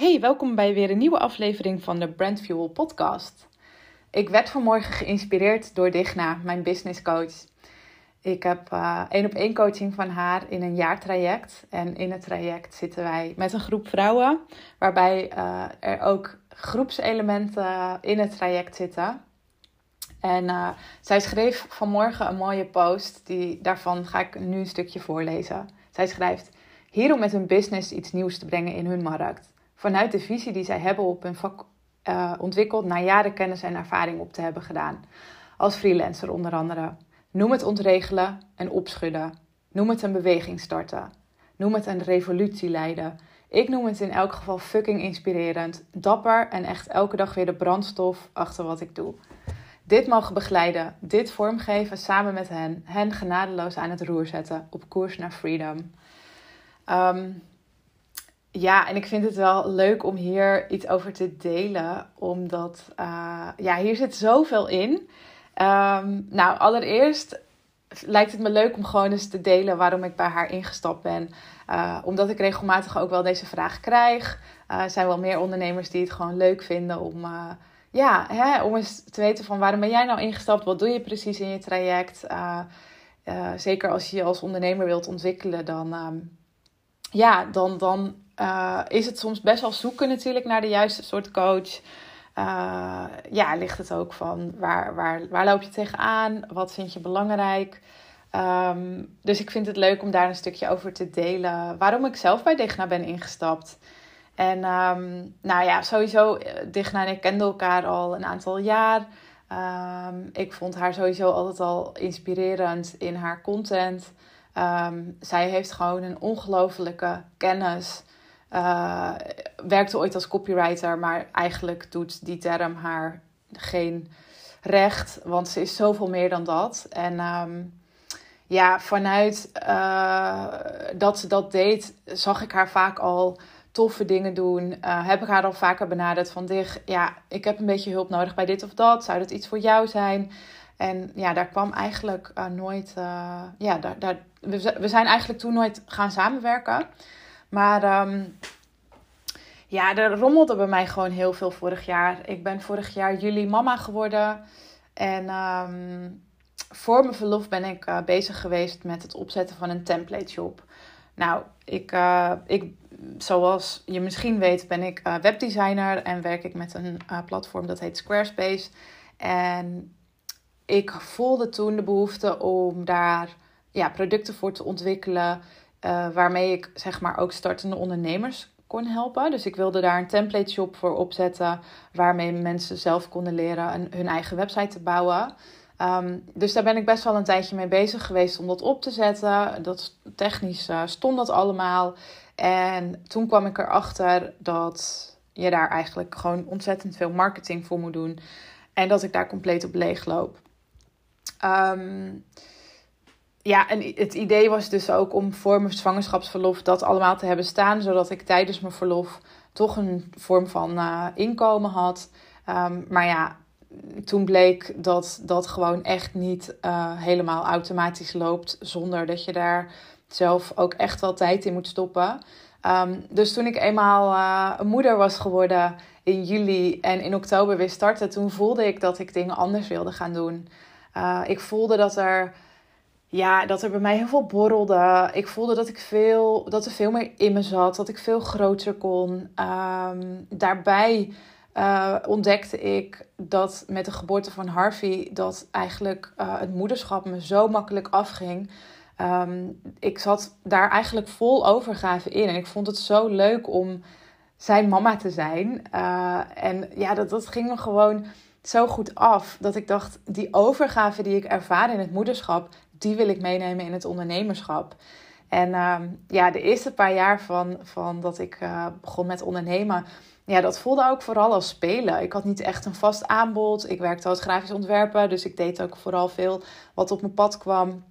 Hey, welkom bij weer een nieuwe aflevering van de Brand Fuel podcast. Ik werd vanmorgen geïnspireerd door Digna, mijn business coach. Ik heb uh, één op één coaching van haar in een jaartraject. En in het traject zitten wij met een groep vrouwen, waarbij uh, er ook groepselementen in het traject zitten. En uh, zij schreef vanmorgen een mooie post, die, daarvan ga ik nu een stukje voorlezen. Zij schrijft: Hier om met hun business iets nieuws te brengen in hun markt vanuit de visie die zij hebben op hun vak uh, ontwikkeld, na jaren kennis en ervaring op te hebben gedaan. Als freelancer onder andere. Noem het ontregelen en opschudden. Noem het een beweging starten. Noem het een revolutie leiden. Ik noem het in elk geval fucking inspirerend, dapper en echt elke dag weer de brandstof achter wat ik doe. Dit mogen begeleiden, dit vormgeven samen met hen, hen genadeloos aan het roer zetten, op koers naar freedom. Um, ja, en ik vind het wel leuk om hier iets over te delen, omdat uh, ja, hier zit zoveel in. Um, nou, allereerst lijkt het me leuk om gewoon eens te delen waarom ik bij haar ingestapt ben. Uh, omdat ik regelmatig ook wel deze vraag krijg. Uh, er zijn wel meer ondernemers die het gewoon leuk vinden om, ja, hè, om eens te weten van waarom ben jij nou ingestapt? Wat doe je precies in je traject? zeker als je je als ondernemer wilt ontwikkelen, dan, um, ja, dan, dan uh, is het soms best wel zoeken natuurlijk naar de juiste soort coach. Uh, ja, ligt het ook van waar, waar, waar loop je tegenaan? Wat vind je belangrijk? Um, dus ik vind het leuk om daar een stukje over te delen. Waarom ik zelf bij Digna ben ingestapt. En um, nou ja, sowieso, eh, Digna en ik kenden elkaar al een aantal jaar. Um, ik vond haar sowieso altijd al inspirerend in haar content. Zij heeft gewoon een ongelofelijke kennis uh, werkte ooit als copywriter, maar eigenlijk doet die term haar geen recht, want ze is zoveel meer dan dat. En um, ja, vanuit uh, dat ze dat deed, zag ik haar vaak al toffe dingen doen. Uh, heb ik haar al vaker benaderd van dich, ja, ik heb een beetje hulp nodig bij dit of dat. Zou dat iets voor jou zijn? En ja, daar kwam eigenlijk nooit, ja, daar, daar, we zijn eigenlijk toen nooit gaan samenwerken. Maar um, ja, er rommelde bij mij gewoon heel veel vorig jaar. Ik ben vorig jaar juli mama geworden. En um, voor mijn verlof ben ik uh, bezig geweest met het opzetten van een template shop. Nou, ik, uh, ik, zoals je misschien weet, ben ik uh, webdesigner en werk ik met een platform dat heet Squarespace. En ik voelde toen de behoefte om daar ja, producten voor te ontwikkelen. Uh, waarmee ik zeg maar ook startende ondernemers kon helpen. Dus ik wilde daar een template shop voor opzetten. Waarmee mensen zelf konden leren een, hun eigen website te bouwen. Um, dus daar ben ik best wel een tijdje mee bezig geweest om dat op te zetten. Dat, technisch uh, stond dat allemaal. En toen kwam ik erachter dat je daar eigenlijk gewoon ontzettend veel marketing voor moet doen. En dat ik daar compleet op leeg loop. Um, ja, en het idee was dus ook om voor mijn zwangerschapsverlof dat allemaal te hebben staan, zodat ik tijdens mijn verlof toch een vorm van uh, inkomen had. Um, maar ja, toen bleek dat dat gewoon echt niet uh, helemaal automatisch loopt, zonder dat je daar zelf ook echt wel tijd in moet stoppen. Um, dus toen ik eenmaal uh, een moeder was geworden in juli en in oktober weer startte, toen voelde ik dat ik dingen anders wilde gaan doen. ik voelde dat er ja, dat er bij mij heel veel borrelde. Ik voelde dat, ik veel, dat er veel meer in me zat. Dat ik veel groter kon. Um, daarbij uh, ontdekte ik dat met de geboorte van Harvey... dat eigenlijk uh, het moederschap me zo makkelijk afging. Um, ik zat daar eigenlijk vol overgave in. En ik vond het zo leuk om zijn mama te zijn. Uh, en ja, dat, dat ging me gewoon zo goed af. Dat ik dacht, die overgave die ik ervaar in het moederschap die wil ik meenemen in het ondernemerschap. En uh, ja, de eerste paar jaar van, van dat ik uh, begon met ondernemen, ja, dat voelde ook vooral als spelen. Ik had niet echt een vast aanbod. Ik werkte als grafisch ontwerper, dus ik deed ook vooral veel wat op mijn pad kwam.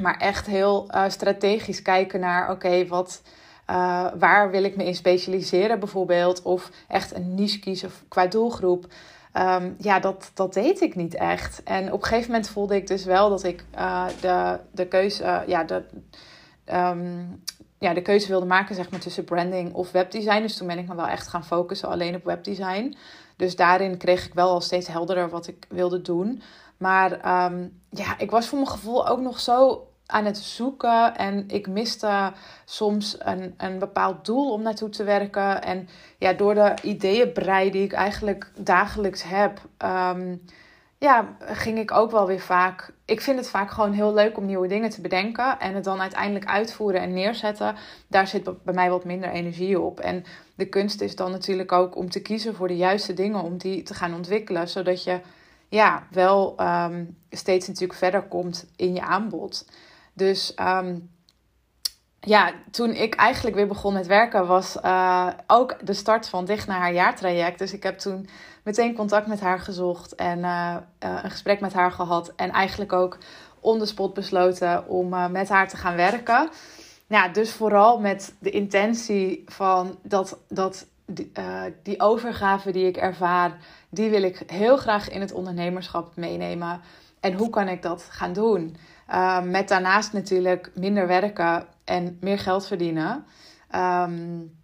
Maar echt heel uh, strategisch kijken naar, oké, wat... Uh, waar wil ik me in specialiseren bijvoorbeeld? Of echt een niche kiezen qua doelgroep. Um, ja, dat, dat deed ik niet echt. En op een gegeven moment voelde ik dus wel dat ik uh, de, de keuze, uh, ja, de, um, ja, de keuze wilde maken zeg maar, tussen branding of webdesign. Dus toen ben ik me wel echt gaan focussen alleen op webdesign. Dus daarin kreeg ik wel al steeds helderder wat ik wilde doen. Maar ehm, ja, ik was voor mijn gevoel ook nog zo aan het zoeken. En ik miste soms een, een bepaald doel om naartoe te werken. En ja, door de ideeënbrei die ik eigenlijk dagelijks heb, ehm, ja, ging ik ook wel weer vaak. Ik vind het vaak gewoon heel leuk om nieuwe dingen te bedenken. En het dan uiteindelijk uitvoeren en neerzetten. Daar zit bij mij wat minder energie op. En de kunst is dan natuurlijk ook om te kiezen voor de juiste dingen. Om die te gaan ontwikkelen. Zodat je ja, wel ehm, steeds natuurlijk verder komt in je aanbod. Dus ehm, ja, toen ik eigenlijk weer begon met werken, was uh, ook de start van Dicht naar haar jaartraject. Dus ik heb toen meteen contact met haar gezocht en uh, uh, een gesprek met haar gehad. En eigenlijk ook on the spot besloten om met haar te gaan werken. Ja, dus vooral met de intentie van dat, dat die, die overgave die ik ervaar, die wil ik heel graag in het ondernemerschap meenemen. En hoe kan ik dat gaan doen? Uh, met daarnaast natuurlijk minder werken en meer geld verdienen. Um,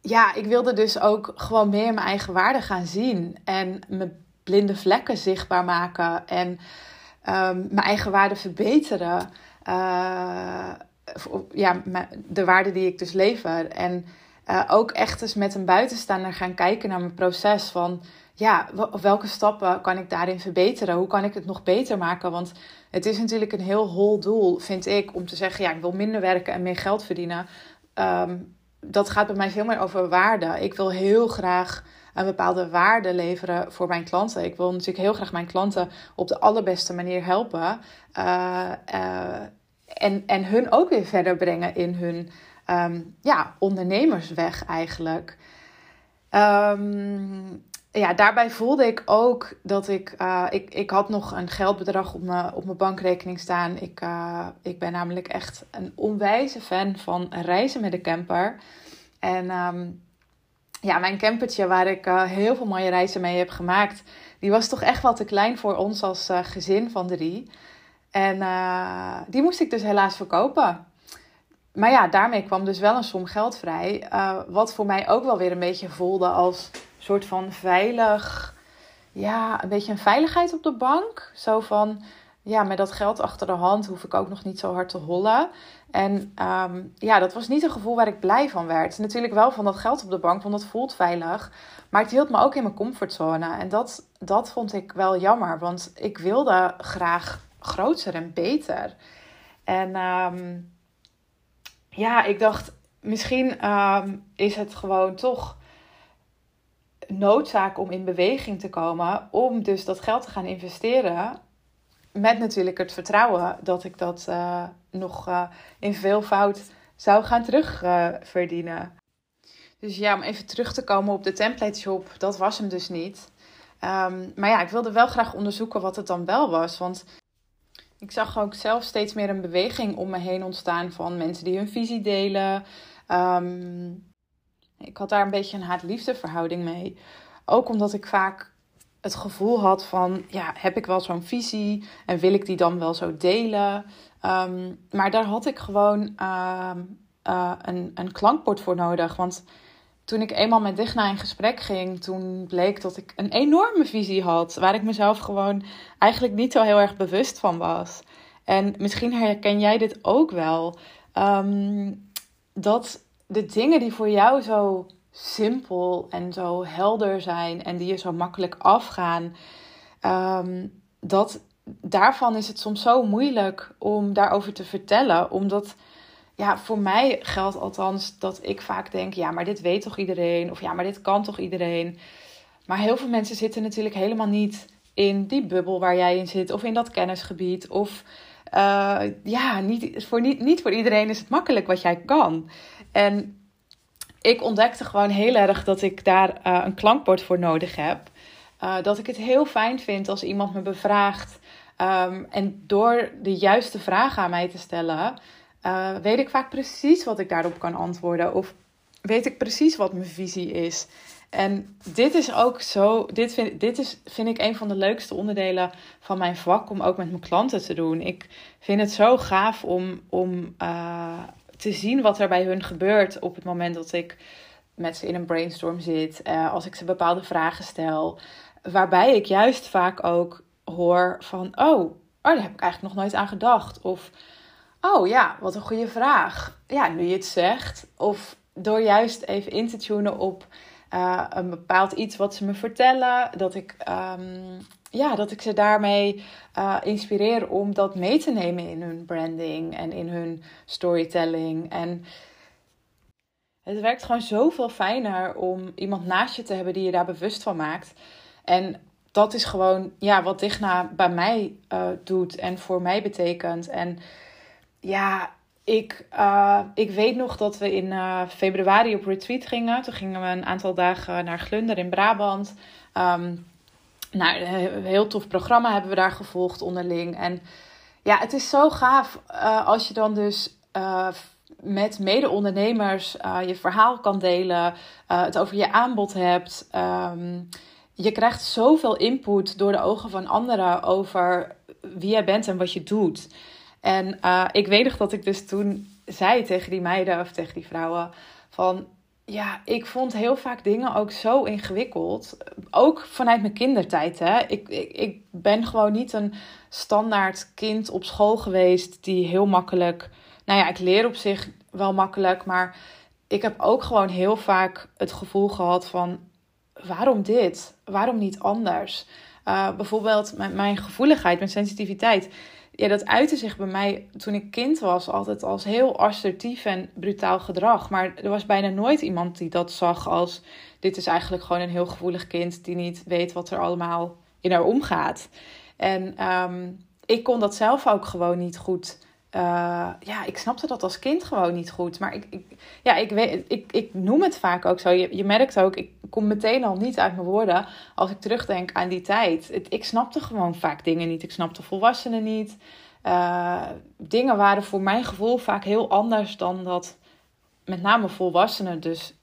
ja, ik wilde dus ook gewoon meer mijn eigen waarde gaan zien. En mijn blinde vlekken zichtbaar maken. En um, mijn eigen waarde verbeteren. Uh, ja, de waarde die ik dus lever. En uh, ook echt eens met een buitenstaander gaan kijken naar mijn proces. Van ja, welke stappen kan ik daarin verbeteren? Hoe kan ik het nog beter maken? Want het is natuurlijk een heel hol doel, vind ik, om te zeggen: ja, ik wil minder werken en meer geld verdienen. Um, dat gaat bij mij veel meer over waarde. Ik wil heel graag een bepaalde waarde leveren voor mijn klanten. Ik wil natuurlijk heel graag mijn klanten op de allerbeste manier helpen. Uh, uh, en, en hun ook weer verder brengen in hun um, ja, ondernemersweg eigenlijk. Um, ja, daarbij voelde ik ook dat ik, uh, ik, ik had nog een geldbedrag op mijn, op mijn bankrekening staan. Ik, uh, ik ben namelijk echt een onwijze fan van reizen met de camper. En um, ja, mijn campertje waar ik uh, heel veel mooie reizen mee heb gemaakt, die was toch echt wel te klein voor ons als gezin van drie. En die moest ik dus helaas verkopen. Maar ja, daarmee kwam dus wel een som geld vrij. wat voor mij ook wel weer een beetje voelde als soort van veilig, ja, een beetje een veiligheid op de bank. Zo van, ja, met dat geld achter de hand hoef ik ook nog niet zo hard te hollen. En um, ja, dat was niet een gevoel waar ik blij van werd. Natuurlijk wel van dat geld op de bank, want dat voelt veilig. Maar het hield me ook in mijn comfortzone. En dat, dat vond ik wel jammer, want ik wilde graag groter en beter. En um, ja, ik dacht, misschien um, is het gewoon toch noodzaak om in beweging te komen. Om dus dat geld te gaan investeren. Met natuurlijk het vertrouwen dat ik dat uh, nog uh, in veelvoud zou gaan terugverdienen. Dus ja, om even terug te komen op de template shop, dat was hem dus niet. Um, maar ja, ik wilde wel graag onderzoeken wat het dan wel was. Want ik zag ook zelf steeds meer een beweging om me heen ontstaan van mensen die hun visie delen. Um, ik had daar een beetje een haat-liefde verhouding mee. Ook omdat ik vaak het gevoel had van, ja, heb ik wel zo'n visie en wil ik die dan wel zo delen? Um, maar daar had ik gewoon uh, uh, een, een klankbord voor nodig. Want toen ik eenmaal met Digna in gesprek ging, toen bleek dat ik een enorme visie had. Waar ik mezelf gewoon eigenlijk niet zo heel erg bewust van was. En misschien herken jij dit ook wel. Um, dat de dingen die voor jou zo simpel en zo helder zijn en die je zo makkelijk afgaan, um, dat, daarvan is het soms zo moeilijk om daarover te vertellen. Omdat, ja, voor mij geldt althans dat ik vaak denk: ja, maar dit weet toch iedereen? Of ja, maar dit kan toch iedereen? Maar heel veel mensen zitten natuurlijk helemaal niet in die bubbel waar jij in zit, of in dat kennisgebied. Of uh, ja, niet voor, niet, niet voor iedereen is het makkelijk wat jij kan. En ik ontdekte gewoon heel erg dat ik daar uh, een klankbord voor nodig heb. Uh, dat ik het heel fijn vind als iemand me bevraagt. Um, en door de juiste vragen aan mij te stellen, uh, weet ik vaak precies wat ik daarop kan antwoorden. Of weet ik precies wat mijn visie is. En dit is ook zo, dit vind, dit is, vind ik een van de leukste onderdelen van mijn vak om ook met mijn klanten te doen. Ik vind het zo gaaf om, om uh, te zien wat er bij hun gebeurt op het moment dat ik met ze in een brainstorm zit, uh, als ik ze bepaalde vragen stel. Waarbij ik juist vaak ook hoor van, oh, oh, daar heb ik eigenlijk nog nooit aan gedacht. Of, oh ja, wat een goede vraag. Ja, nu je het zegt. Of door juist even in te tunen op uh, een bepaald iets wat ze me vertellen. Dat ik, um, ja, dat ik ze daarmee uh, inspireer om dat mee te nemen in hun branding en in hun storytelling. En het werkt gewoon zoveel fijner om iemand naast je te hebben die je daar bewust van maakt. En dat is gewoon ja, wat Digna bij mij uh, doet en voor mij betekent. En ja, ik, uh, ik weet nog dat we in uh, februari op retreat gingen. Toen gingen we een aantal dagen naar Glunder in Brabant. Um, nou, een heel tof programma hebben we daar gevolgd onderling. En ja, het is zo gaaf uh, als je dan dus met mede-ondernemers je verhaal kan delen. het over je aanbod hebt. Um, je krijgt zoveel input door de ogen van anderen over wie jij bent en wat je doet. En uh, ik weet nog dat ik dus toen zei tegen die meiden of tegen die vrouwen van ja, ik vond heel vaak dingen ook zo ingewikkeld. Ook vanuit mijn kindertijd. Hè. Ik, ik, ik ben gewoon niet een standaard kind op school geweest die heel makkelijk. Nou ja, ik leer op zich wel makkelijk, maar ik heb ook gewoon heel vaak het gevoel gehad van waarom dit? Waarom niet anders? Uh, bijvoorbeeld mijn, mijn gevoeligheid, mijn sensitiviteit ja, dat uitte zich bij mij toen ik kind was altijd als heel assertief en brutaal gedrag. Maar er was bijna nooit iemand die dat zag als: dit is eigenlijk gewoon een heel gevoelig kind die niet weet wat er allemaal in haar omgaat. En um, ik kon dat zelf ook gewoon niet goed. Uh, ja, ik snapte dat als kind gewoon niet goed. Maar ik, ik, ja, ik, weet, ik, ik noem het vaak ook zo. Je, je merkt ook, ik kom meteen al niet uit mijn woorden als ik terugdenk aan die tijd. Ik snapte gewoon vaak dingen niet. Ik snapte volwassenen niet. Uh, dingen waren voor mijn gevoel vaak heel anders dan dat met name volwassenen dus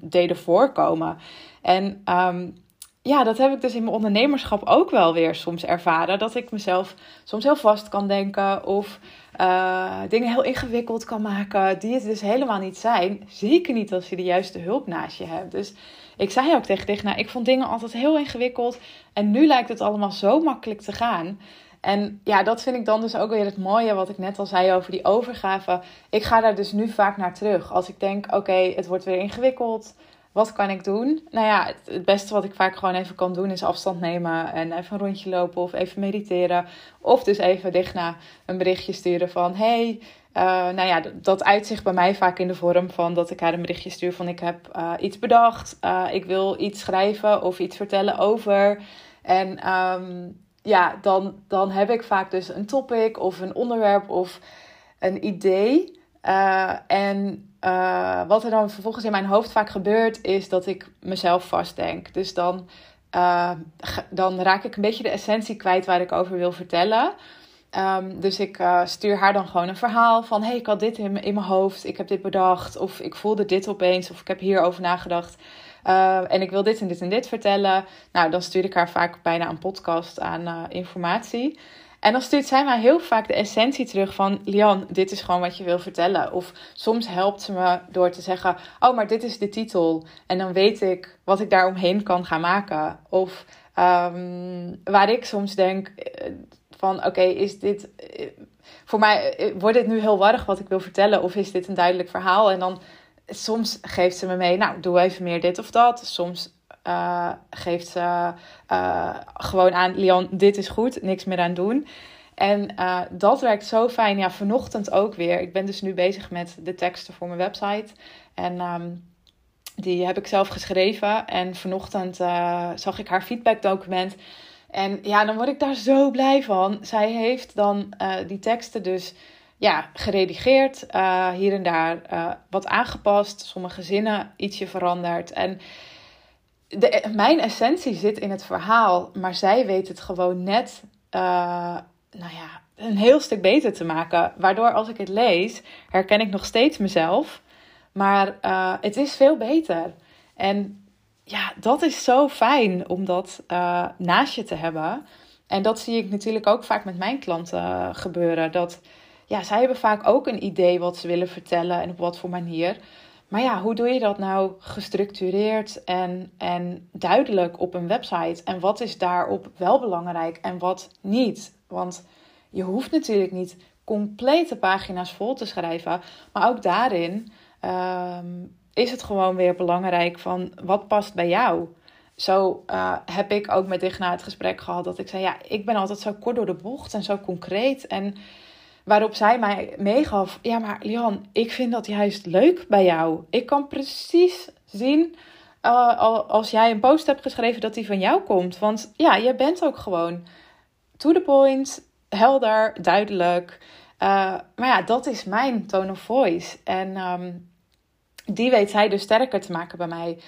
deden voorkomen. En um, ja, dat heb ik dus in mijn ondernemerschap ook wel weer soms ervaren. Dat ik mezelf soms heel vast kan denken of uh, dingen heel ingewikkeld kan maken die het dus helemaal niet zijn. Zeker niet als je de juiste hulp naast je hebt. Dus ik zei ook tegen Digna, ik vond dingen altijd heel ingewikkeld en nu lijkt het allemaal zo makkelijk te gaan. En ja, dat vind ik dan dus ook weer het mooie wat ik net al zei over die overgave. Ik ga daar dus nu vaak naar terug. Als ik denk, oké, het wordt weer ingewikkeld wat kan ik doen? Nou ja, het, beste wat ik vaak gewoon even kan doen is afstand nemen en even een rondje lopen of even mediteren. Of dus even dicht na een berichtje sturen van hey, uh, nou ja, dat uitzicht bij mij vaak in de vorm van dat ik haar een berichtje stuur van ik heb uh, iets bedacht, uh, ik wil iets schrijven of iets vertellen over. En um, ja, dan, dan heb ik vaak dus een topic of een onderwerp of een idee. en uh, wat er dan vervolgens in mijn hoofd vaak gebeurt, is dat ik mezelf vastdenk. Dus dan, uh, dan raak ik een beetje de essentie kwijt waar ik over wil vertellen. Um, dus ik uh, stuur haar dan gewoon een verhaal van: hey, ik had dit in, in mijn hoofd, ik heb dit bedacht, of ik voelde dit opeens, of ik heb hierover nagedacht. en ik wil dit en dit en dit vertellen. Nou, dan stuur ik haar vaak bijna een podcast aan informatie. En dan stuurt zij mij heel vaak de essentie terug van... Lian, dit is gewoon wat je wil vertellen. Of soms helpt ze me door te zeggen... Oh, maar dit is de titel. En dan weet ik wat ik daaromheen kan gaan maken. Of um, waar ik soms denk eh, van... Oké, is dit... Eh, voor mij eh, wordt dit nu heel warrig wat ik wil vertellen. Of is dit een duidelijk verhaal? En dan soms geeft ze me mee... Nou, doe even meer dit of dat. Soms uh, geeft ze uh, gewoon aan, Leon, dit is goed, niks meer aan doen. En uh, dat werkt zo fijn. Ja, vanochtend ook weer. Ik ben dus nu bezig met de teksten voor mijn website. En um, die heb ik zelf geschreven. En vanochtend zag ik haar feedbackdocument. En ja, dan word ik daar zo blij van. Zij heeft dan die teksten dus ja, geredigeerd. hier en daar wat aangepast. Sommige zinnen ietsje veranderd. En de, mijn essentie zit in het verhaal, maar zij weet het gewoon net, uh, nou ja, een heel stuk beter te maken. Waardoor als ik het lees, herken ik nog steeds mezelf. Maar uh, het is veel beter. En ja, dat is zo fijn om dat naast je te hebben. En dat zie ik natuurlijk ook vaak met mijn klanten gebeuren. Dat ja, zij hebben vaak ook een idee wat ze willen vertellen en op wat voor manier. Maar ja, hoe doe je dat nou gestructureerd en, en duidelijk op een website? En wat is daarop wel belangrijk en wat niet? Want je hoeft natuurlijk niet complete pagina's vol te schrijven. Maar ook daarin ehm, is het gewoon weer belangrijk van wat past bij jou. Zo uh, heb ik ook met Digna het gesprek gehad dat ik zei: Ja, ik ben altijd zo kort door de bocht en zo concreet. En waarop zij mij meegaf: Ja, maar Lian, ik vind dat juist leuk bij jou. Ik kan precies zien uh, als jij een post hebt geschreven dat die van jou komt. Want ja, je bent ook gewoon to the point, helder, duidelijk. Uh, maar ja, dat is mijn tone of voice. En um, die weet zij dus sterker te maken bij mij.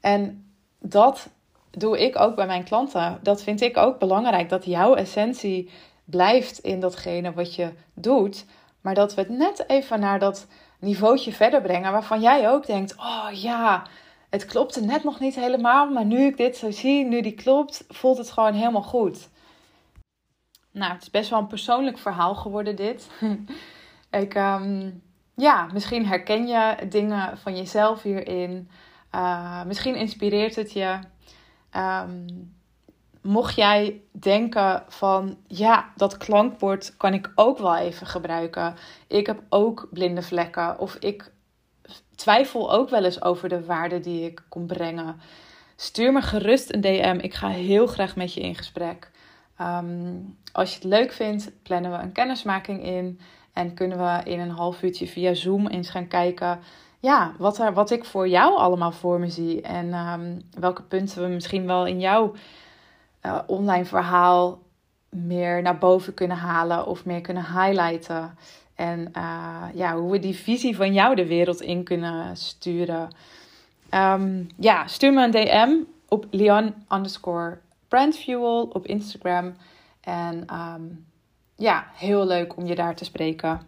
En dat doe ik ook bij mijn klanten. Dat vind ik ook belangrijk. Dat jouw essentie blijft in datgene wat je doet. Maar dat we het net even naar dat niveautje verder brengen. Waarvan jij ook denkt: oh ja, het klopte net nog niet helemaal. Maar nu ik dit zo zie, nu die klopt, voelt het gewoon helemaal goed. Nou, het is best wel een persoonlijk verhaal geworden, dit. ik, um, ja, misschien herken je dingen van jezelf hierin. Uh, misschien inspireert het je. Um, mocht jij denken van ja, dat klankbord kan ik ook wel even gebruiken. Ik heb ook blinde vlekken. Of ik twijfel ook wel eens over de waarde die ik kon brengen. Stuur me gerust een DM. Ik ga heel graag met je in gesprek. Um, als je het leuk vindt, plannen we een kennismaking in. En kunnen we in een half uurtje via Zoom eens gaan kijken. Ja, wat, er, wat ik voor jou allemaal voor me zie. En um, welke punten we misschien wel in jouw uh, online verhaal meer naar boven kunnen halen of meer kunnen highlighten. En uh, ja, hoe we die visie van jou de wereld in kunnen sturen. Um, ja, stuur me een DM op Leon underscore brandfuel op Instagram. En um, ja, heel leuk om je daar te spreken.